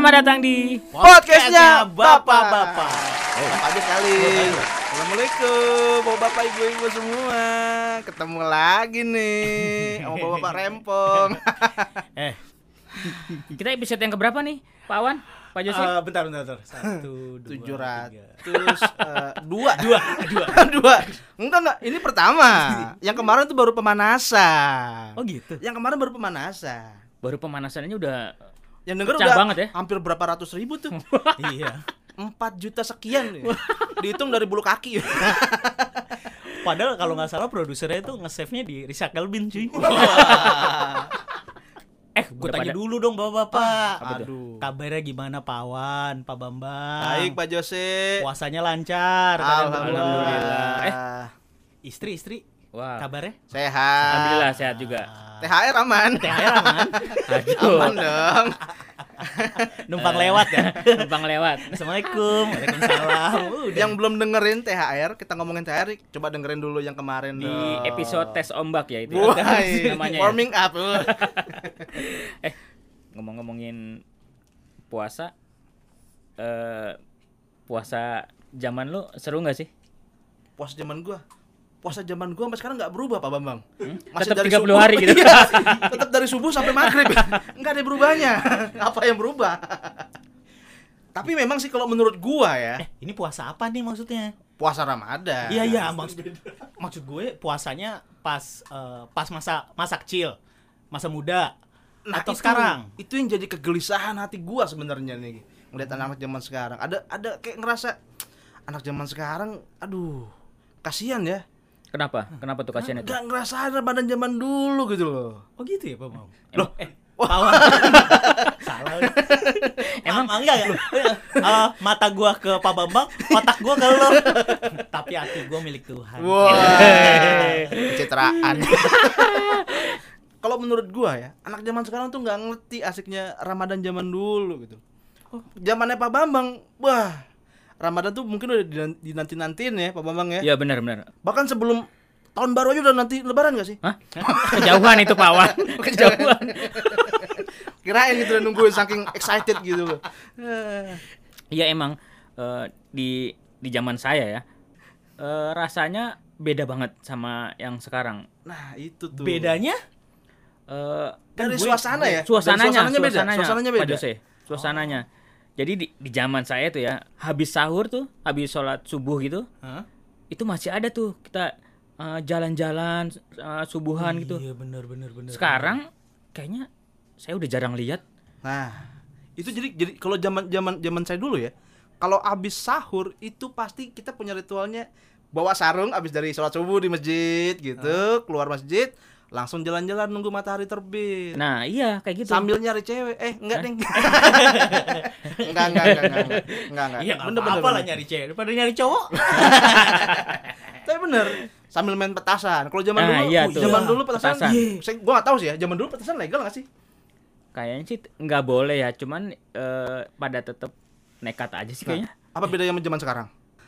Selamat datang di Podcastnya bapak-bapak. Eh, aja sekali. Assalamualaikum, bapak-bapak ibu-ibu semua. Ketemu lagi nih sama bapak-bapak rempong. Eh, kita episode yang keberapa nih, Pak Wan? Pak Joseph? eh, bentar, bentar, bentar. Satu, dua, Tujuh ratus eh, dua. Dua, dua. dua. Enggak enggak, ini pertama. Yang kemarin tuh baru pemanasan. Oh gitu. Yang kemarin baru pemanasan. Baru pemanasannya udah Yang denger Pecah udah banget ya. hampir berapa ratus ribu tuh. iya. 4 juta sekian nih. Dihitung dari bulu kaki. Padahal kalau nggak salah produsernya itu nge-save-nya di recycle bin, cuy. eh, gue tanya pada- dulu dong bapak-bapak. Apa tuh? Aduh. Kabarnya gimana Pak Wan, Pak Bambang? Baik Pak Jose. Puasanya lancar. berdua. Alhamdulillah. Eh. Istri, istri. Wah. Kabarnya? Sehat. Alhamdulillah sehat juga. THR aman. THR aman. Aduh, Aman dong. Numpang lewat ya. numpang lewat. Assalamualaikum. Waalaikumsalam. Udah. Yang belum dengerin THR, kita ngomongin THR, coba dengerin dulu yang kemarin Di dong. episode tes ombak ya itu. ya. Wah, namanya. ya. warming up. Ngomong-ngomongin puasa eh puasa zaman lu seru nggak sih? Puasa zaman gua. Puasa zaman gua sampai sekarang nggak berubah, Pak Bambang. Tetap 30 hari gitu. Iya, tetap dari subuh sampai maghrib. Enggak ada berubahnya. Apa yang berubah? Tapi memang sih kalau menurut gua ya, Eh, ini puasa apa nih maksudnya? puasa Ramadan. Iya iya maksud maksud gue puasanya pas eh, pas masa masa kecil, masa muda Nah, atau itu- sekarang. Itu yang jadi kegelisahan hati gua sebenarnya nih. Ngeliat anak zaman sekarang. Ada ada kayak ngerasa anak zaman sekarang aduh, kasihan ya. Kenapa? Kenapa tuh kasihan itu? Gak ngerasain Ramadan zaman dulu gitu loh. Oh gitu ya Pak Mam. Loh, eh Pawan. Salah. Emang enggak ya? Eh, mata gua ke Pak Bambang, otak gua ke lo. Tapi hati gua milik Tuhan. Wah, pencitraan. Kalau menurut gua ya, anak zaman sekarang tuh nggak ngerti asiknya Ramadan zaman dulu gitu. Zamannya Pak Bambang, wah, Ramadan tuh mungkin udah dinanti-nantiin ya Pak Bambang ya. Iya benar benar. Bahkan sebelum tahun baru aja udah nanti Lebaran gak sih? Hah? Kejauhan itu Pak Wan. Kejauhan. Kirain gitu udah nungguin saking excited gitu Iya emang eh, di di zaman saya ya eh, rasanya beda banget sama yang sekarang. Nah itu tuh. Bedanya Eh, kan Dari gue- suasana ya? Suasananya, Dari suasananya beda? suasananya, Suasananya Pak beda? Jose. Suasananya. Jadi di, di zaman saya tuh ya, habis sahur tuh, habis sholat subuh gitu, Hah? itu masih ada tuh kita eh, jalan-jalan eh, subuhan gitu. Iya benar benar benar. Sekarang kayaknya saya udah jarang lihat. Nah, itu jadi jadi kalau zaman zaman zaman saya dulu ya, kalau abis sahur itu pasti kita punya ritualnya bawa sarung abis dari sholat subuh di masjid gitu, keluar masjid langsung jalan-jalan nunggu matahari terbit. Nah, iya kayak gitu. Sambil nyari cewek. Eh, enggak, Deng. enggak, enggak, enggak, enggak, enggak, enggak, enggak. Iya Bener, bener, apa lah bener. nyari cewek daripada nyari cowok. Tapi bener, sambil main petasan. Kalau zaman Ah, dulu, iya uh, zaman dulu petasan, petasan. iya. saya gua gak tahu sih ya, zaman dulu petasan legal gak sih? Kayaknya sih nggak boleh ya, cuman eh, pada tetap nekat aja sih kayaknya. Apa bedanya sama zaman sekarang?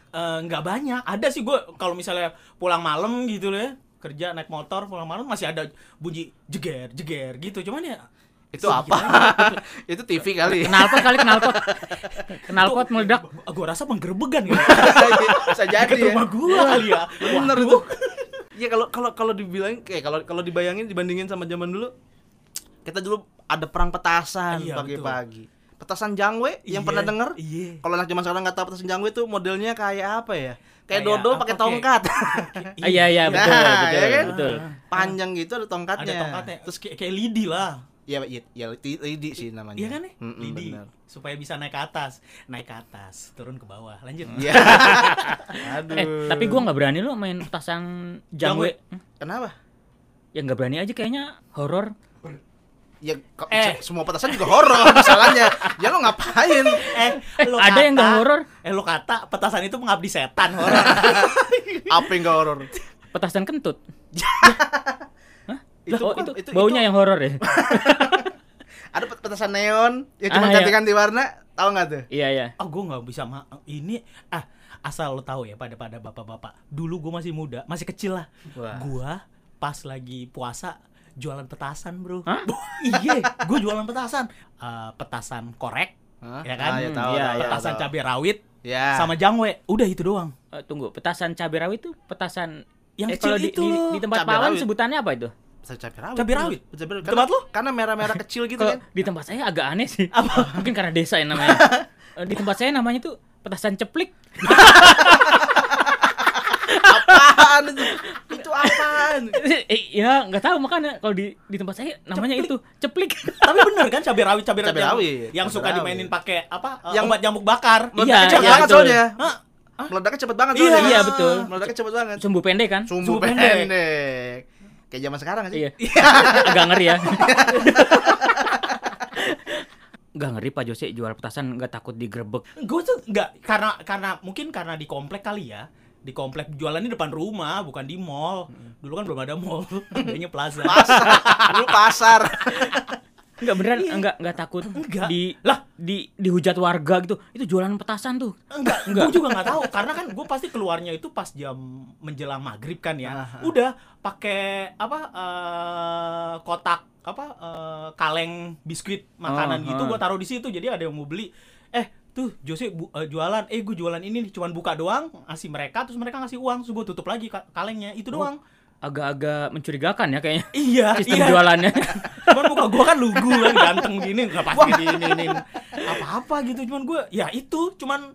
Eh, nggak banyak. Ada sih gue kalau misalnya pulang malam gitu loh ya, kerja naik motor pulang malam masih ada bunyi jeger jeger gitu. Cuman ya Itu apa? itu TV kali. Knalpot kali knalpot. Knalpot meledak. gue rasa penggerbegan gitu. Bisa jadi Dekat ya. rumah gua kali ya. Bener itu. Iya kalau kalau kalau dibilang kayak kalau kalau dibayangin dibandingin sama zaman dulu kita dulu ada perang petasan Iya, pagi-pagi. Petasan jangwe yang Iya, pernah denger? Iya. Kalau anak zaman sekarang nggak tahu petasan jangwe tuh modelnya kayak apa ya? Kayak Kayak dodo apa, pakai tongkat. Ah, iya iya betul Nah, betul ya kan? betul. Panjang gitu ada tongkatnya. Ada tongkatnya. Terus kayak, kayak lidi lah. Iya, iya, iya, li- lidi sih namanya. Iya kan nih? Mm-mm, lidi. bener. Supaya bisa naik ke atas. Naik ke atas, turun ke bawah. Lanjut. Iya. Aduh. Eh, tapi gua nggak berani lo main petasan jangwe. Hmm? Kenapa? Ya nggak berani aja kayaknya horor. Ya Eh. se- semua petasan juga horor masalahnya. Ya lo ngapain? Eh, lo ada yang nggak kata- horor? Eh, lo kata petasan itu mengabdi setan horor. Apa yang gak horor? Petasan kentut. Itu oh, itu, itu- baunya itu- yang horor ya. Ada pet- petasan neon yang cuma Ah, iya. ganti-ganti warna, tahu nggak tuh? iya iya. Ah, gue nggak bisa ma ini ah asal lo tahu ya pada pada bapak-bapak. Dulu gue masih muda, masih kecil lah. Gua pas lagi puasa jualan petasan bro. Hah? iya, gue jualan petasan. Eh, petasan korek Hah? Ya kan? Ah, ya, tahu, iya, tahu, iya. tahu, Petasan tahu. cabai rawit Ya. sama jangwe. Udah itu doang. Eh, tunggu, petasan cabai rawit itu petasan Yang eh, kecil kalau di, itu di, di tempat Cabai Pawan rawit. sebutannya apa itu? Petasan cabai rawit. Cabai rawit? Cabai rawit. Tempat Karena- lu? Karena merah-merah kecil gitu kan. di tempat saya agak aneh sih. Mungkin karena desa ya namanya. Eh, di tempat saya namanya tuh petasan ceplik. Apaan itu? Itu apaan? eh, ya nggak tahu makanya kalau di di tempat saya namanya Ceplik. itu ceplik. Tapi bener kan cabai rawit cabai rawit Cabai yang- rawit, yang cabai suka dimainin pakai apa? eh, Yang- obat nyamuk bakar. Iya, cepet iya, banget soalnya. Hah? Meledaknya cepet banget Iya. soalnya. Iya, betul. Meledaknya cepet banget. Sumbu pendek kan? Sumbu pendek. pendek. Kayak zaman sekarang aja. Iya. agak ngeri ya. Gak ngeri Pak Jose jual petasan nggak takut digerebek. Gue tuh nggak karena karena mungkin karena di komplek kali ya. Di komplek jualannya depan rumah, bukan di mall. Dulu kan belum ada mall, adanya plaza. Pasar. Dulu pasar. Enggak beneran enggak enggak takut Enggak. di Lah. di dihujat warga gitu. Itu jualan petasan tuh. Enggak, Enggak. gue juga nggak tahu karena kan gue pasti keluarnya itu pas jam menjelang maghrib kan ya. Aha. Udah pakai apa eh, kotak apa eh, kaleng biskuit makanan Oh, gitu oh. gue taruh di situ jadi ada yang mau beli. Eh tuh Jose bu- eh, jualan, eh gue jualan ini nih cuman buka doang, ngasih mereka terus mereka ngasih uang, terus gue tutup lagi ka- kalengnya itu doang. Agak-agak mencurigakan ya kayaknya. Iya, Sistem iya. jualannya. Cuman muka gue kan lugu kan ganteng gini nggak pasti diinin apa-apa gitu. Cuman gue ya itu cuman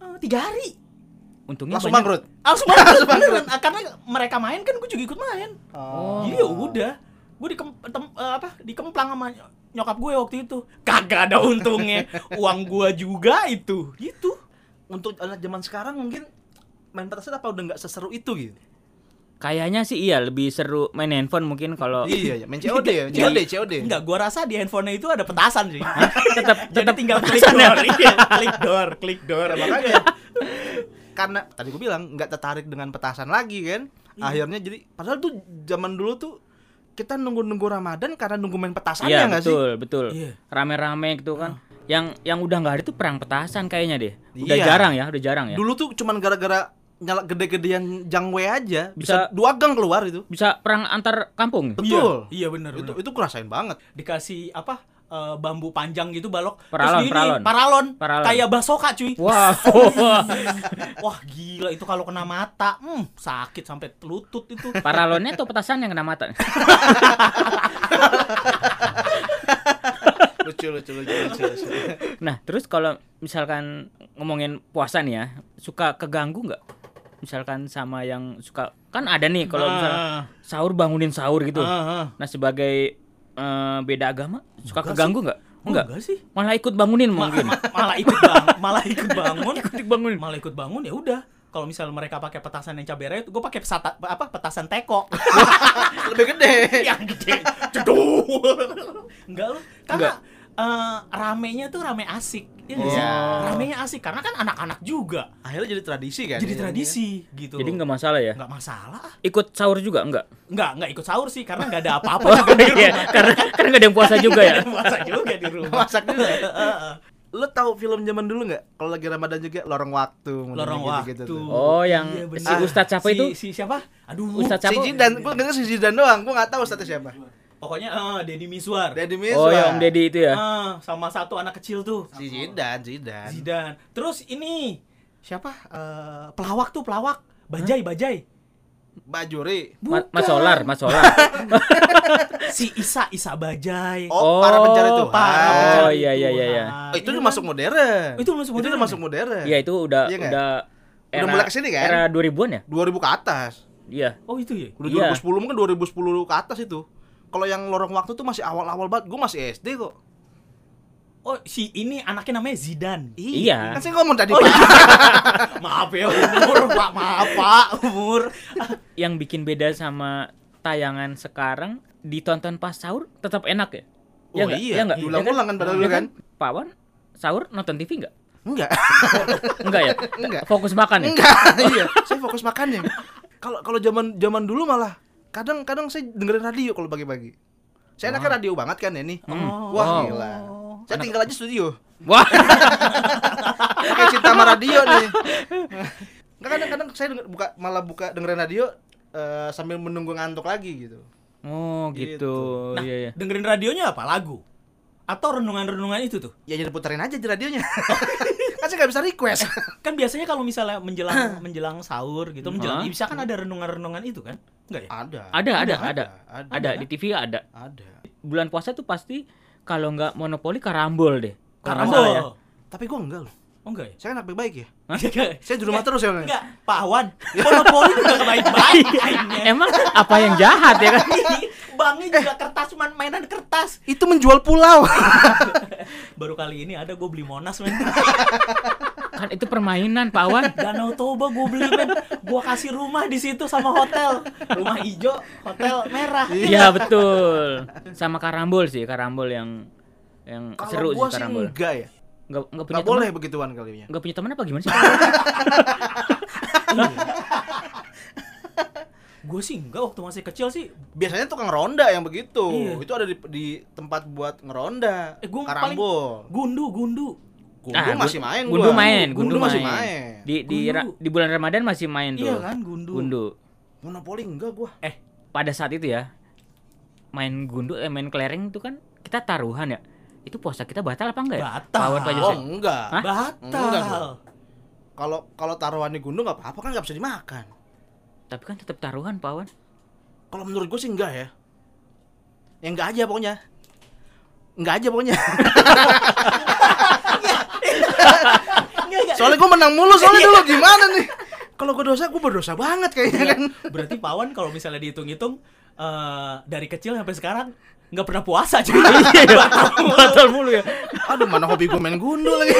eh, tiga hari. Untungnya Langsung banyak- bangkrut. Langsung banget beneran. Ah, Karena mereka main kan gue juga ikut main. Oh. Jadi ya udah. Gue di apa dikemplang sama nyokap gue waktu itu. Kagak ada untungnya. Uang gue juga itu. Gitu. Untuk anak zaman sekarang mungkin main petasan apa udah nggak seseru itu gitu. Kayaknya sih iya lebih seru main handphone mungkin kalau Iya, iya, main COD ya, COD, COD. Enggak, gue rasa di handphonenya itu ada petasan sih. tetap Jadi tetap tinggal klik door. Iya, klik door, klik door. Ya, makanya karena tadi gue bilang nggak tertarik dengan petasan lagi kan. Iya. Akhirnya jadi padahal tuh zaman dulu tuh kita nunggu-nunggu Ramadan karena nunggu main petasan Iya ya nggak sih? betul betul. Iya. Rame-rame gitu kan. Yang yang udah nggak ada tuh perang petasan kayaknya deh. Udah Iya. jarang ya, udah jarang ya. Dulu tuh cuman gara-gara nyala gede-gedean jangwe aja bisa, Bisa- dua gang keluar itu. Bisa perang antar kampung. Betul. Iya, iya benar Itu itu kurasain banget. Dikasih apa? Eh, bambu panjang gitu balok Paralon, Terus paralon. paralon Paralon. kayak basoka cuy Wah. wah gila itu kalau kena mata hmm, sakit sampai lutut itu Paralonnya atau petasan yang kena mata? lucu lucu lucu lucu. lucu. Nah, terus kalau misalkan ngomongin puasa nih ya, suka keganggu nggak? Misalkan sama yang suka kan ada nih kalau misalkan Ah, sahur bangunin sahur gitu. ah, ah. Nah, sebagai eh, beda agama suka Enggak keganggu nggak? Enggak. enggak sih Malah ikut bangunin Ma- mungkin. ma- malah ikut bang malah ikut bangun ikut bangunin. malah ikut bangun ya udah kalau misal mereka pakai petasan yang cabai rawit gue pakai pesata, apa petasan teko Lebih gede. yang gede cedul enggak lu Enggak. Eh, ramenya tuh rame asik ya nggak Oh. ramenya asik karena kan anak-anak juga Akhirnya jadi tradisi kan. jadi Iya, tradisi gitu Jadi nggak masalah ya? nggak masalah ah. Ikut sahur juga enggak? nggak nggak ikut sahur sih karena nggak ada apa-apa Oh, di iya, rumah karena karena nggak ada yang puasa juga ya. puasa juga di rumah Masak juga. Lo tahu film zaman dulu nggak? Kalau lagi Ramadan juga Lorong Waktu. lorong gitu-gitu waktu tuh. Oh, yang Iya, bener. si Ustadz siapa Si- itu? si siapa aduh Ustadz Si siapa? Jidan, gue denger si Jidan doang, gue nggak tahu status siapa. Pokoknya eh Deddy Miswar Deddy Oh, Miswar. ya Om Deddy itu ya. Ah, sama satu anak kecil tuh Si Jidan, Jidan. Zidan terus ini siapa Eh, pelawak tuh pelawak Bajai Bajai Bajuri. Ma- Mas Solar, Mas Solar. si Isa Isa Bajai Oh, para pencari Tuhan. para Oh, iya, iya, iya, iya. Tuhan. Oh, itu Iya udah kan? masuk modern. Itu udah masuk Itu udah modern masuk modern. Iya, itu udah Iya nggak? udah Udah mulai ke sini kan? Era 2000-an ya? 2000 ke atas. Iya. oh itu ya Udah Iya. 2010 mungkin 2010 ke atas itu. Kalau yang lorong waktu tuh masih awal-awal banget. Gue masih SD kok. oh si ini anaknya namanya Zidan Iya. Kan saya ngomong tadi, Oh, Pak. iya. maaf ya umur pak maaf pak umur Yang bikin beda sama tayangan sekarang ditonton pas sahur tetap enak ya? Oh nggak? iya, nggak? diulang-ulang kan pada Iya dulu kan? Pak Wan sahur nonton TV nggak? Enggak. Enggak ya? Enggak. Fokus makan ya? Enggak, iya. Saya fokus makannya. Kalau kalau zaman zaman dulu malah kadang-kadang saya dengerin radio kalau pagi-pagi. Saya anaknya radio banget kan ya nih. Oh. Wah, Oh. gila. Saya tinggal aja studio. Wah, Pakai cinta sama radio nih. Enggak kadang-kadang saya denger, buka malah buka dengerin radio eh, sambil menunggu ngantuk lagi gitu. oh gitu. nah Iya, iya. dengerin radionya apa lagu Atau renungan-renungan itu tuh? Ya jadi puterin aja di radionya. kan saya nggak bisa request. Kan biasanya kalau misalnya menjelang menjelang sahur gitu, menjelang bisa kan ada renungan-renungan itu kan? Enggak ya? Ada. Ada, ada, Ada, ada. ada. Ada di TV ada. Ada. Bulan puasa tuh pasti kalau nggak monopoli karambol deh. Nggak Karambol. ya. Tapi gua enggak loh. Oh enggak ya? Saya kan anak baik ya. Saya di rumah terus ya. Enggak, Pak Wan. Monopoli juga kebaik-baik mainnya. Emang apa yang jahat ya kan? Banknya juga kertas, cuman mainan kertas. Itu menjual pulau. Baru kali ini ada gue beli Monas men. Kan itu permainan Pak Wan. Danau Toba gue beli men. Gue kasih rumah di situ sama hotel. Rumah hijau, hotel merah. Iya betul. Sama karambol sih, karambol yang yang seru Kalau gua sih sih karambol. enggak ya. Enggak enggak punya Enggak teman. boleh begituan kalinya. Enggak punya teman apa gimana sih? Gue sih enggak waktu masih kecil sih. Biasanya tukang ronda yang begitu. Iya. Itu ada di, di tempat buat ngeronda. Eh, gua Karambol. Gundu, gundu. Gundu Ah, masih main Gundu gua. main, gundu, masih main. main. Di di Gundu. ra- di bulan Ramadan masih main tuh. Iya kan, gundu. Gundu. Monopoli enggak gua. Eh, Pada saat itu ya main gundu eh main kelereng itu kan kita taruhan ya. Itu puasa kita batal apa enggak ya? Batal. Pak Oh, enggak. Hah? Batal. Kalau kalau taruhan di gundu enggak apa-apa kan enggak bisa dimakan. Tapi kan tetap taruhan Pak Wan. Kalau menurut gue sih enggak ya. Ya enggak aja pokoknya. Enggak aja pokoknya. Enggak, enggak. Soalnya gue menang mulu soalnya dulu gimana nih? Kalau gue dosa, gue berdosa banget kayaknya kan. Berarti Pawan kalau misalnya dihitung-hitung eh, dari kecil sampai sekarang nggak pernah puasa cuy. Iya, batal mulu ya. Aduh, mana hobi gue main gundu lagi.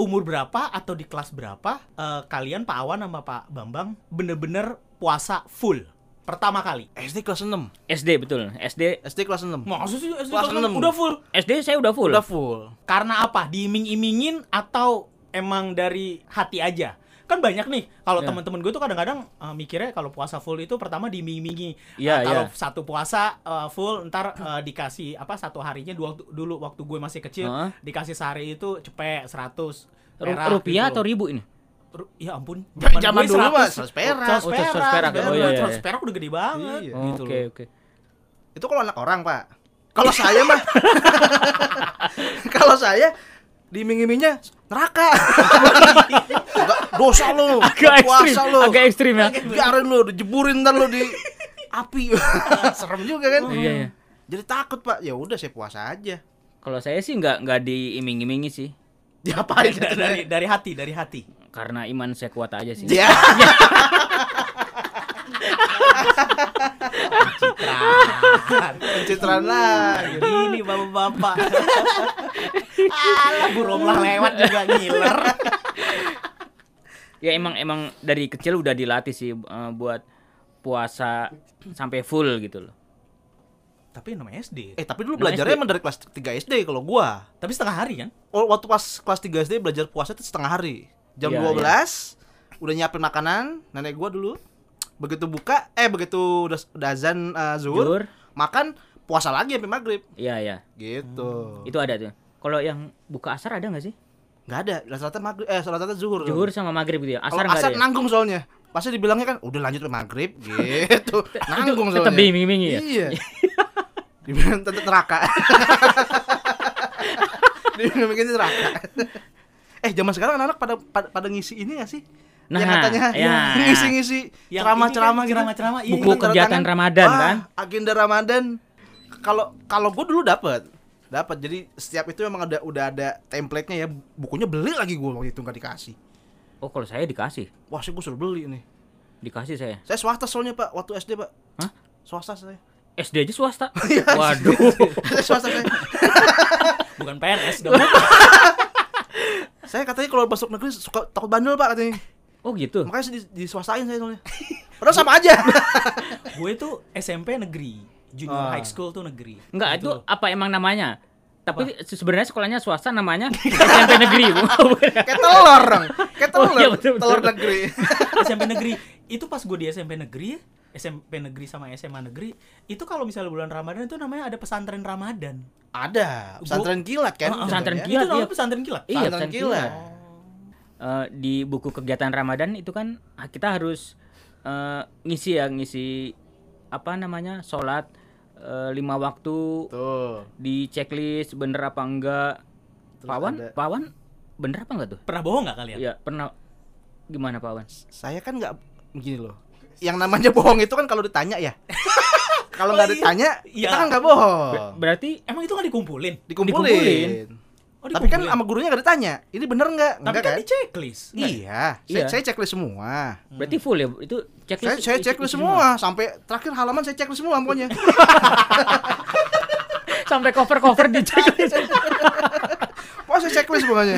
Umur berapa atau di kelas berapa eh, kalian Pak Awan sama Pak Bambang bener-bener puasa full pertama kali? SD kelas 6. SD betul. SD SD kelas 6. Maksud sih SD Kelas kelas enam enam. udah full. SD saya udah full. Udah full. Karena apa? Diiming-imingin atau emang dari hati aja? Kan banyak nih kalau Ya. teman-teman gue tuh kadang-kadang eh, mikirnya kalau puasa full itu pertama diiming-imingi. Iya, Eh, kalau iya. satu puasa eh, full ntar eh, dikasih apa satu harinya dua dulu waktu gue masih kecil Heeh. dikasih sehari itu cepet 100 Ru- perak rupiah gitu. atau ribu ini? Ru- ya ampun Zaman gue dulu mah 100 100 perak. 100 Oh, 100 perak, perak. zaman Oh, iya, iya, 100 iya. perak udah gede banget Iya. gitu Oke, loh. oke. Itu kalau anak orang, Pak. Kalau saya mah Kalau saya diiming-imingnya neraka. Dosa lu. Agak ekstrim, puasa lu. agak ekstrim ya. Biarin lu dijeburin ntar lu di api. Serem juga kan? Iya, iya. Jadi takut, Pak. Ya udah saya puasa aja. Kalau saya sih nggak nggak diiming-imingi sih, Diapain dari, dari dari hati dari hati karena iman saya kuat aja sih. Ya. Pencitraan lagi. ini bapak-bapak alah burunglah lewat juga ngiler Ya emang emang dari kecil udah dilatih sih eh, buat puasa sampai full gitu loh. tapi namanya SD Eh, tapi dulu belajarnya emang dari kelas 3 SD kalau gua. tapi setengah hari kan Oh, waktu pas kelas 3 SD belajar puasa itu setengah hari. Jam Iya, 12 udah nyiapin makanan, nenek gua dulu. Begitu buka, eh begitu udah, udah azan uh, zuhur, makan puasa lagi sampai maghrib. Iya ya, Gitu. itu ada tuh. Kalau yang buka asar ada nggak sih? Nggak ada, rata-rata maghrib eh rata-rata zuhur. Zuhur sama maghrib gitu ya. Kalau Asar nggak asar ada. Ya? nanggung soalnya. Pasti dibilangnya kan udah lanjut ke maghrib gitu. nanggung soalnya. Tetap diiming-imingi ya. Iya. Dibilang tentu neraka. Dibilang neraka. eh, zaman sekarang anak-anak pada, pada pada ngisi ini gak sih? Nah, yang katanya ya. ngisi-ngisi ceramah-ceramah kan, gitu. ceramah-ceramah, iya, Buku kegiatan. Ramadan, Wah, kan? Agenda Ramadan. Kalau kalau gue dulu dapat dapat. Jadi setiap itu memang ada udah ada template-nya ya. Bukunya beli lagi gue waktu itu nggak dikasih. Oh kalau saya dikasih, wah sih gue suruh beli nih. Dikasih saya. saya swasta soalnya pak waktu SD pak. Hah? swasta saya. SD aja swasta. Iya. Waduh. saya swasta saya. Bukan PNS dong. Saya katanya kalau masuk negeri suka takut bandel pak katanya. Oh gitu. makanya saya di, diswastain saya soalnya. Padahal sama aja. Gue tuh SMP negeri junior Ah. high school tuh negeri Enggak, Gitu itu loh. apa emang namanya? Tapi se- sebenarnya sekolahnya swasta namanya SMP negeri, kayak telur dong kayak telur Oh, iya, betul, betul. telur negeri SMP negeri itu pas gue di SMP negeri ya SMP negeri sama SMA negeri itu kalau misalnya bulan Ramadan itu namanya ada pesantren Ramadan ada pesantren kilat kan Ah, ah. Pesantren jatuhnya. kilat, itu namanya iya. pesantren kilat Iya, pesantren pesantren kilat Eh, di buku kegiatan Ramadan itu kan kita harus eh, ngisi ya ngisi apa namanya sholat eh, lima waktu Tuh. di checklist bener apa enggak. Terus Pawan, ada- Pawan bener apa enggak tuh? Pernah bohong nggak kalian? Iya, pernah gimana Pawan? Saya kan nggak gini loh. Yang namanya bohong itu kan kalau ditanya ya. kalau nggak Oh, iya. ditanya, Iya. kita kan nggak bohong. Ber- berarti Emang itu nggak dikumpulin? Dikumpulin. Dikumpulin. Oh, Tapi kan sama gurunya nggak ditanya. Ini bener nggak? Tapi Enggak kan kan? di checklist. Iya, saya, Iya. saya checklist semua. berarti full ya itu Saya, checklist. saya isi- checklist isi semua sampai terakhir halaman saya checklist semua pokoknya. Sampai cover-cover di checklist. Wah saya checklist pokoknya.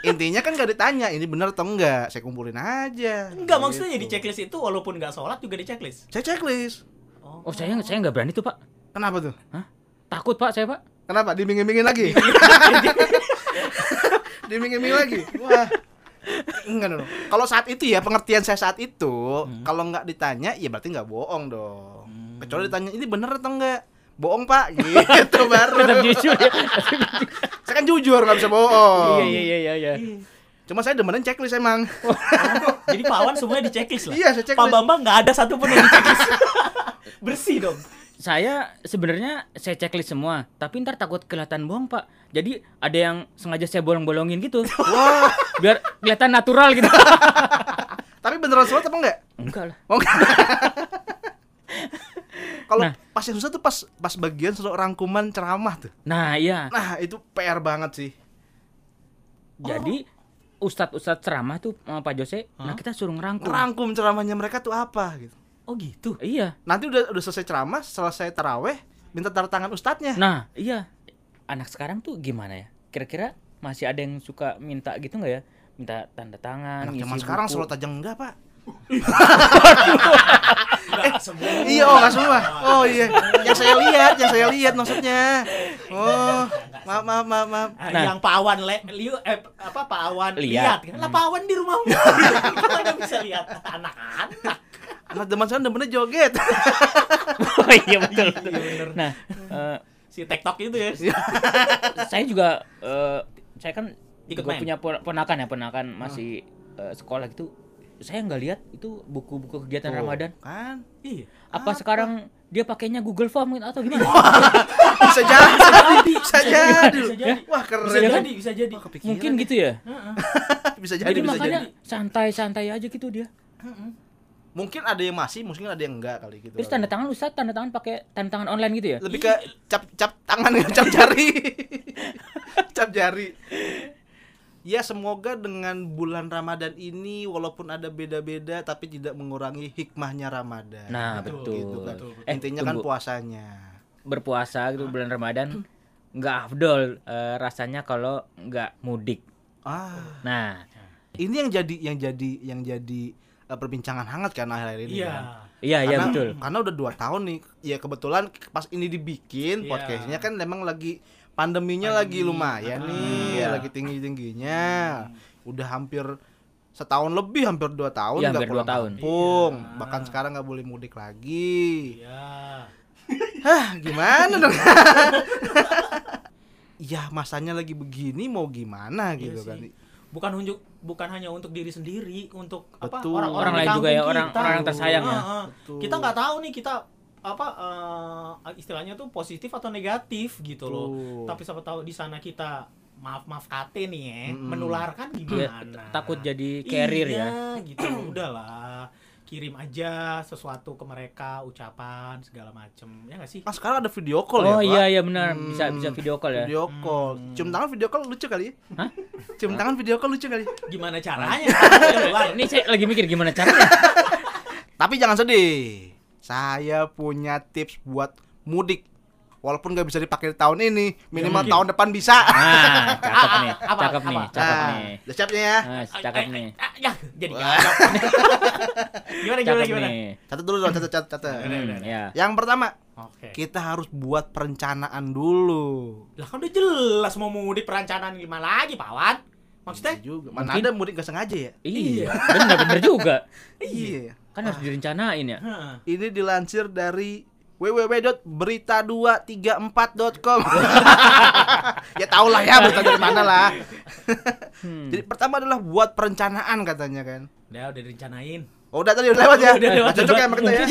Intinya kan nggak ditanya ini bener atau enggak, saya kumpulin aja. Enggak, maksudnya Gitu. di checklist itu walaupun nggak sholat juga di checklist. Saya checklist. Oh, saya saya nggak berani tuh, Pak. Kenapa tuh? Takut, Pak, saya, Pak. Kenapa? Dimingin-mingin lagi? Dimingin-mingin lagi? Wah. Enggak dong. Kalau saat itu ya pengertian saya saat itu, kalau nggak ditanya ya berarti nggak bohong dong. Kecuali ditanya ini bener atau enggak? Bohong pak, gitu baru. Tetap jujur ya. Saya kan jujur nggak bisa bohong. Iya, iya, iya, iya, iya. Cuma saya demenin checklist emang. Jadi Pak Wan semuanya di checklist lah. Iya, saya Pak checklist. Bambang nggak ada satupun yang di checklist. Bersih dong. Saya sebenarnya saya checklist semua, tapi ntar takut kelihatan bohong, Pak. Jadi ada yang sengaja saya bolong-bolongin gitu. Wah, Biar kelihatan natural gitu. tapi beneran sholat apa enggak? Enggak lah. Oh, enggak. Kalau Nah. pas yang susah tuh pas pas bagian suruh rangkuman ceramah tuh. Nah, iya. Nah, itu PR banget sih. Jadi ustadz-ustadz ceramah tuh sama Pak Jose, nah kita suruh ngerangkum. Ngerangkum ceramahnya mereka tuh apa gitu. Oh gitu. Iya. Nanti udah udah selesai ceramah, selesai taraweh, minta tanda tangan ustadznya. Nah, iya. Anak sekarang tuh gimana ya? Kira-kira masih ada yang suka minta gitu nggak ya? Minta tanda tangan, Anak zaman sekarang buku. sholat aja enggak, Pak. Semua. Iya, oh enggak semua. Oh iya. Yang saya lihat, yang saya lihat maksudnya. Oh, maaf maaf maaf maaf. Ah, Nah. Yang Pak Awan le, liu, eh, apa Pak Awan Lihat. lihat, kan? Lah Pak Awan di rumahmu. Kita nggak bisa lihat anak-anak. Anak zaman sekarang demennya joget. Oh iya betul. betul. Nah, eh, Si TikTok itu ya. saya juga eh, saya kan Ikut juga main? punya pon- ponakan ya, ponakan masih eh, sekolah gitu. Saya nggak lihat itu buku-buku kegiatan Tuh, Ramadan. Kan? Iya. Apa, sekarang dia pakainya Google Form gitu atau gimana? Bisa jadi. Bisa jadi. Bisa jadi. Wah, keren. Bisa jadi, bisa jadi. Wah, Mungkin gitu ya. Bisa jadi, Jadi bisa makanya jadi. santai-santai aja gitu dia. Mungkin ada yang masih, mungkin ada yang enggak kali gitu. Terus tanda tangan Ustaz tanda tangan pakai tanda tangan online gitu ya? lebih ke cap cap tangan cap jari cap jari ya semoga dengan bulan Ramadan ini walaupun ada beda-beda tapi tidak mengurangi hikmahnya Ramadan Nah, Betul, betul. gitu kan. Eh, intinya kan tunggu. puasanya berpuasa gitu bulan Ramadan nggak afdol eh, rasanya kalau nggak mudik. ah Nah, ini yang jadi yang jadi yang jadi eh, perbincangan hangat kan akhir-akhir ini Iya. kan. iya iya karena, betul. karena udah dua tahun nih ya kebetulan pas ini dibikin Iya. podcastnya kan memang lagi pandeminya lagi lumayan nih Iya. lagi tinggi tingginya udah hampir setahun lebih hampir dua tahun Iya, nggak dua pulang tahun. kampung Iya. bahkan sekarang nggak boleh mudik lagi Iya. hah gimana dong ya masanya lagi begini mau gimana Iya gitu sih. kan Bukan unjuk bukan hanya untuk diri sendiri, untuk apa Betul. orang-orang Orang di lain juga ya, orang- kita. orang yang tersayang ya. Betul. Kita nggak tahu nih kita apa eh, istilahnya tuh positif atau negatif gitu loh. Betul. Tapi siapa tahu di sana kita maaf maaf kate nih ya, Mm-mm. menularkan Iya, gimana? takut jadi carrier ya. iya, gitu. Udahlah. Kirim aja sesuatu ke mereka, ucapan segala macem. Ya nggak sih? ah sekarang ada video call Oh ya Pak? iya iya benar, Hmm, bisa bisa video call ya. Video call. Cium tangan video call lucu kali. Hah? Cium tangan video call lucu kali. Gimana caranya? Ini saya lagi mikir gimana caranya. Tapi jangan sedih. Saya punya tips buat mudik. Walaupun nggak bisa dipakai di tahun ini, minimal tahun depan bisa. Nah, cakep nih, Apa? cakep nih, cakep Nah, nih. udah siapnya ya. Nah, cakep nih. Ah, Ya, jadi Wah. nggak ada. gimana gimana gimana? nih. Catat dulu dong, catat catat. catat. Hmm, ya. Yang pertama, Oke. kita harus buat perencanaan dulu. Lah kan udah jelas mau mudik perencanaan gimana lagi, Pawan? Maksudnya? Iya juga. Mana Mungkin- ada mudik gak sengaja ya? Iya, bener bener juga. Iya. Kan harus direncanain ya. Heeh. Ini dilansir dari www.berita234.com Ya tau lah ya berita dari mana lah Hmm. Jadi pertama adalah buat perencanaan katanya kan Udah udah direncanain. Oh udah tadi udah lewat ya? Udah lewat, cocok ya kita ya?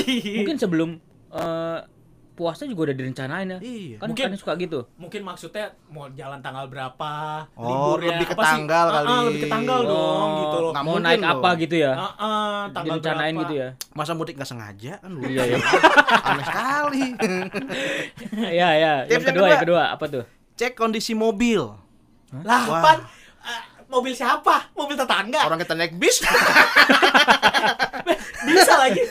Mungkin sebelum eh, puasa juga udah direncanain ya. Iya. Kan Mungkin- kan suka gitu. Mungkin maksudnya mau jalan tanggal berapa, Oh, liburnya, lebih ke apa sih? tanggal Ah, ah, kali. lebih ke tanggal dong gitu loh. Nggak Mau naik loh. apa gitu ya? Ah, ah, tanggal Direncanain berapa. gitu ya. Masa mudik nggak sengaja kan lu? Iya, iya. Aneh sekali. Iya, iya. Yang Tips yang kedua, kedua. yang kedua apa tuh? Cek kondisi mobil. Lah, Wah. pan ah, mobil siapa? Mobil tetangga. Orang kita naik bis. Bisa lagi.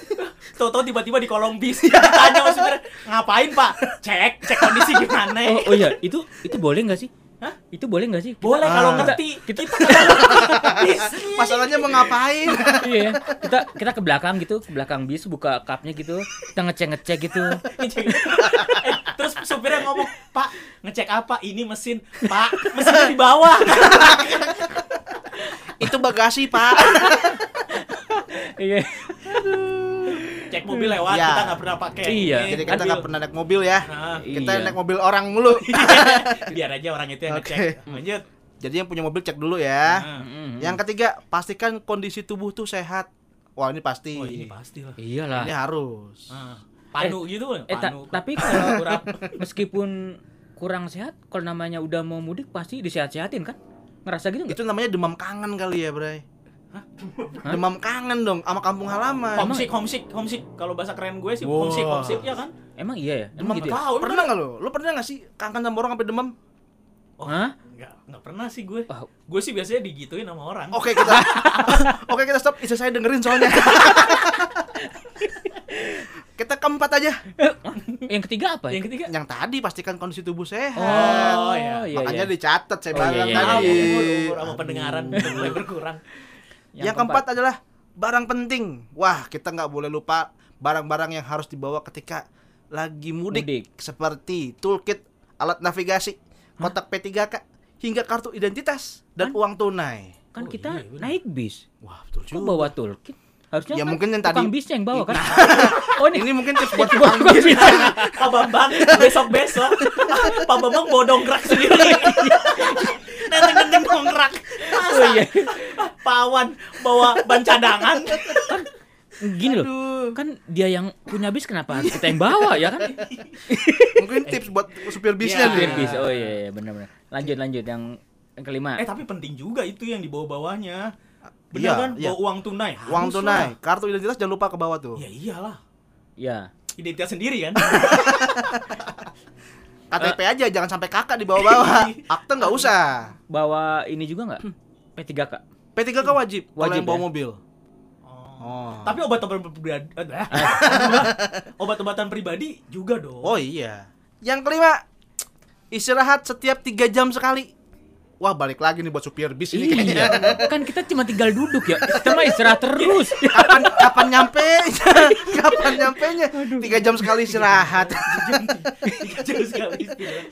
Toto tiba-tiba di kolong bis ditanya sama supir, "Ngapain, Pak?" Cek, cek kondisi gimana. Oh, oh iya, itu itu boleh nggak sih? Hah? Itu boleh nggak sih? Boleh Ah. kalau Kita- ngerti. kita- Kita. Masalahnya mau ngapain? iya, kita kita ke belakang gitu, ke belakang bis buka cupnya gitu, kita ngecek-ngecek gitu. Eh, terus supirnya ngomong, "Pak, ngecek apa? Ini mesin, Pak. Mesinnya di bawah." Itu bagasi, Pak. Iya. Cek mobil lewat, Ya. kita nggak pernah pakai. Iya. ini, Jadi kita mobil. nggak pernah naik mobil ya. Nah, Kita Iya. naik mobil orang mulu. biar aja orang itu yang Oke. ngecek. Lanjut. Jadi yang punya mobil cek dulu ya. Nah. Yang ketiga, pastikan kondisi tubuh tuh sehat. Wah, ini pasti. Oh, ini pasti lah. Iyalah. Ini harus. Ah, Panu gitu, Eh, ta- tapi kalau kurang, meskipun kurang sehat, kalau namanya udah mau mudik pasti disehat-sehatin kan? Ngerasa gitu nggak? Itu namanya demam kangen kali ya, Bray. Demam kangen dong sama kampung halaman. homesick, homesick, homesick. Kalau bahasa keren gue sih Wah. homesick, homesick ya kan? Emang iya ya? Demam Emang gitu ya? Pernah nggak lo? Lo pernah nggak sih kangen sama orang sampai demam? Oh, Hah? Enggak, enggak pernah sih gue. Wah. Gue sih biasanya digituin sama orang. Oke kita, oke kita stop. Istri saya dengerin soalnya. kita keempat aja. Yang ketiga apa? ya? Yang ketiga, Yang tadi pastikan kondisi tubuh sehat. Oh, iya. iya, Makanya iya. dicatat saya Oh, iya, bilang iya, tadi. umur, umur sama pendengaran udah mulai berkurang. Yang, keempat adalah barang penting. Wah, kita nggak boleh lupa barang-barang yang harus dibawa ketika lagi mudik, Mudik. seperti toolkit, alat navigasi, kotak P3K, hingga kartu identitas dan uang tunai. kan Oh, kita iya, bener. naik bis. Wah, betul Kok juga. bawa toolkit? Harusnya Ya, kan mungkin yang tadi- bisnya yang bawa kan? oh ini Ini mungkin tips buat tukang bis. Pak Bambang besok-besok Pak Bambang bawa dongkrak sendiri. Nenteng-nenteng dongkrak. Masa? Oh iya. Pawan bawa ban cadangan. Gini loh. Aduh. Kan dia yang punya bis kenapa harus kita yang bawa ya kan? Mungkin tips buat supir bisnya Iya. nih. Supir bis. Oh iya iya benar-benar. Lanjut lanjut yang yang kelima. Eh tapi penting juga itu yang dibawa-bawanya. Bener Iya, kan? iya. Bawa uang tunai. Uang Harus tunai, lah. kartu identitas jangan lupa ke bawah tuh. Ya iyalah. Ya. Identitas sendiri kan. KTP aja jangan sampai kakak dibawa-bawa. Akte nggak usah. Bawa ini juga nggak? P3K. P3K wajib, kalau Wajib yang bawa ya? mobil. Oh. Oh. Tapi obat-obatan pribadi obat-obatan pribadi juga dong. Oh iya. Yang kelima, istirahat setiap tiga jam sekali. Wah balik lagi nih buat supir bis ini kayaknya. Iya. Kan kita cuma tinggal duduk ya. Kita mah istirahat terus. Kapan kapan nyampe? kapan nyampe nya? Tiga jam sekali istirahat. Tiga jam sekali istirahat.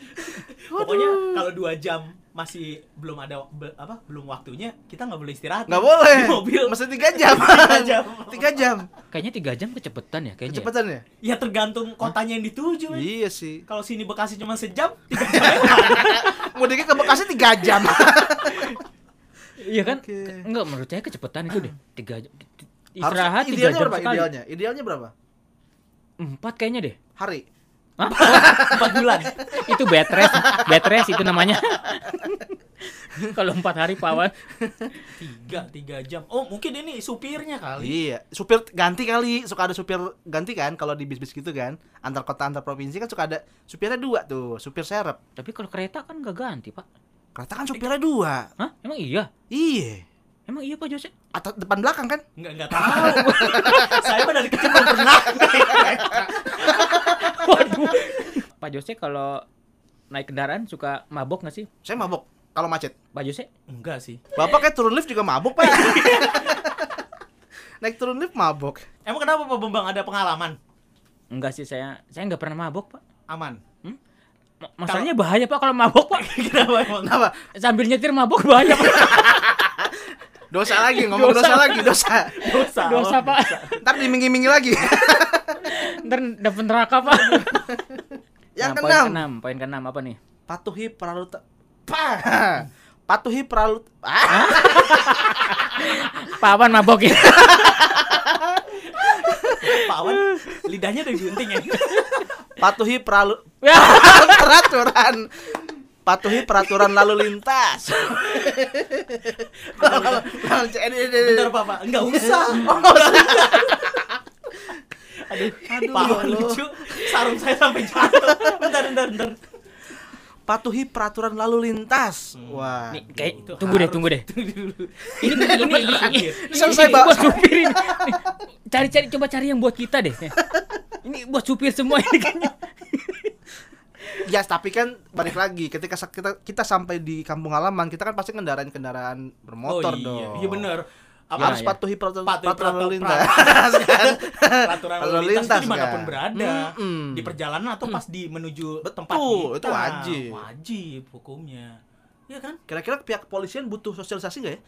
Pokoknya kalau dua jam masih belum ada be- apa belum waktunya kita nggak boleh istirahat Nggak boleh. di mobil Mesti tiga jam. Tiga jam. Tiga jam. Kayaknya tiga jam kecepetan ya kayaknya. ya? Kecepatan ya? ya tergantung kotanya yang dituju men. Iya sih. kalau sini Bekasi cuma sejam tiga jam. Mudiknya ke Bekasi tiga jam. Iya kan? Oke. Enggak menurut saya kecepetan itu deh. Tiga jam. Harus- Istirahat tiga idealnya jam berapa? sekali. Idealnya. Idealnya berapa? Empat kayaknya deh. Hari. Hah? empat bulan itu bed rest, bed rest itu namanya. Kalau empat hari pawan. tiga tiga jam oh mungkin ini supirnya kali Iya, supir ganti kali. Suka ada supir ganti kan kalau di bis-bis gitu kan. Antar kota antar provinsi kan suka ada supirnya dua tuh, supir serep. Tapi kalau kereta kan nggak ganti pak. Kereta kan supirnya dua. Hah? Emang iya? Iya. Emang iya pak Jose? Atau depan belakang kan? nggak nggak tahu saya mah dari kecil belum pernah Waduh. Pak Jose kalau naik kendaraan suka mabok nggak sih? Saya mabok kalau macet. Pak Jose? enggak sih Bapak kayak turun lift juga mabuk, Pak. Naik turun lift mabok. emang kenapa Pak Bambang ada pengalaman Enggak sih saya, saya nggak pernah mabok pak. aman Ma- Masalahnya bahaya pak kalau mabok pak. kenapa emang Kenapa? Sambil nyetir mabok bahaya pak. Dosa lagi, ngomong dosa, Dosa. lagi, dosa. dosa Dosa pak. Ntar dimingi-mingi lagi. Ntar dapet neraka pak. Yang Nah, poin keenam, keenam, poin keenam apa nih? patuhi praluta. Pa. Patuhi pralut. Ah, Pak Awan mabok ya. Pak Wan lidahnya udah gunting ya Patuhi peralu Ya. peraturan. Patuhi peraturan lalu lintas. Bentar Pak, Pak. Enggak usah. Aduh, Aduh, Pak ya lucu. Sarung saya sampai jatuh. Bentar, bentar, bentar. Patuhi peraturan lalu lintas. Wah. Nih, kayak itu tunggu deh, tunggu deh. Tunggu dulu. Ini ini ini, ini, terakhir. ini Selesai, ini Pak. buat supir ini. Cari-cari coba cari yang buat kita deh. Ini buat supir semua ini kayaknya. Ya, tapi kan balik lagi ketika kita kita sampai di kampung halaman, kita kan pasti kendaraan kendaraan bermotor oh, iya. dong. Iya benar. Harus Ya, ya. patuhi peraturan, Patuhi peraturan lalu lintas. Peraturan lalu lintas, di mana pun kan? berada, Mm-mm. di perjalanan atau pas di menuju Betul, tempat kita. itu wajib. Wajib hukumnya. Iya kan? Kira-kira pihak kepolisian butuh sosialisasi nggak ya?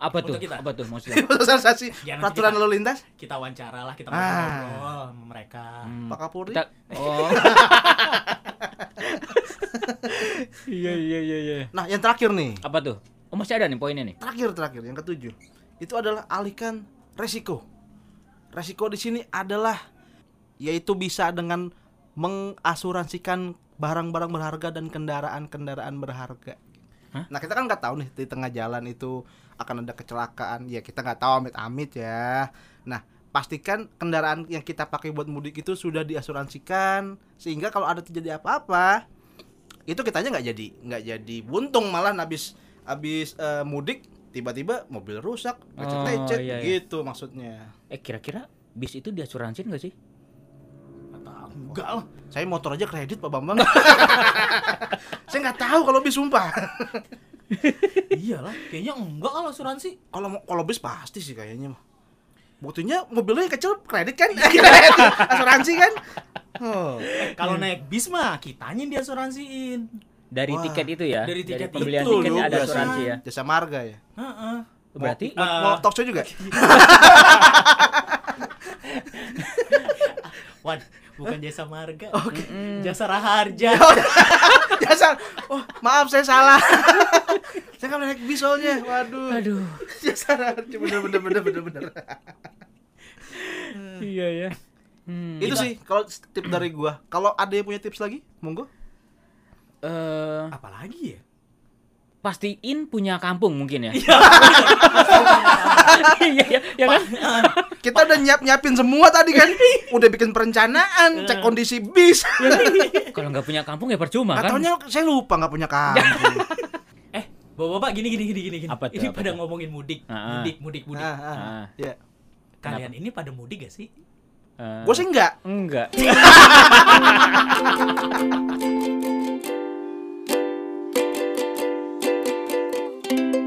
Apa tuh? Kita. Apa tuh maksudnya? sosialisasi Ya, peraturan lalu lintas? Kita wawancara lah, kita Ah. ngobrol sama mereka. Hmm. Pak Kapolri? Kita Oh. Iya iya iya iya. Nah, yang terakhir nih. Apa tuh? Oh masih ada nih poinnya nih. Terakhir terakhir yang ketujuh. Itu adalah alihkan resiko. Resiko di sini adalah yaitu bisa dengan mengasuransikan barang-barang berharga dan kendaraan-kendaraan berharga. Hah? Nah kita kan nggak tahu nih di tengah jalan itu akan ada kecelakaan. Ya kita nggak tahu amit-amit ya. Nah pastikan kendaraan yang kita pakai buat mudik itu sudah diasuransikan sehingga kalau ada terjadi apa-apa itu kitanya nggak jadi nggak jadi buntung malah habis habis eh, mudik tiba-tiba mobil rusak lecet-lecet Oh, iya, iya. gitu maksudnya. Eh kira-kira bis itu diasuransiin sih? Nggak tahu. Enggak lah. Saya motor aja kredit Pak Bambang. Saya nggak tahu kalau bis sumpah. Iyalah, kayaknya enggak kalau asuransi. Kalau kalau bis pasti sih kayaknya mah. Buktinya mobilnya kecil kredit kan? Iya. Asuransi kan? Oh. Kalau naik bis mah kitanya yang diasuransiin. Dari Wah. tiket itu ya? Dari tiket pembelian itu, tiketnya lu, ada biasa. asuransi ya. Jasa marga ya. Heeh. Berarti mau, Eh, mau talk show juga? Wan, bukan jasa marga. Mm-mm. Jasa raharja. Jasa. Oh, maaf saya salah. saya kan naik bis soalnya. Waduh. Aduh. Jasa marga bener bener bener bener bener. Iya ya. Hmm. Itu sih kalau tip dari gua. Kalau ada yang punya tips lagi, monggo. Eh, Apalagi ya? pastiin punya kampung mungkin ya. Iya. Iya iya ya kan? Kita udah nyiap nyiapin semua tadi kan. Udah bikin perencanaan, cek kondisi bis. Kalau nggak punya kampung ya percuma kan? Katanya saya lupa nggak punya kampung. Eh, bapak-bapak gini gini gini gini gini. Apa tuh, ini apa pada tuh? ngomongin mudik, Ah, ah. mudik, mudik, mudik. Ah, kalian ini pada mudik gak sih? Eh, uh, gue sih enggak. Enggak.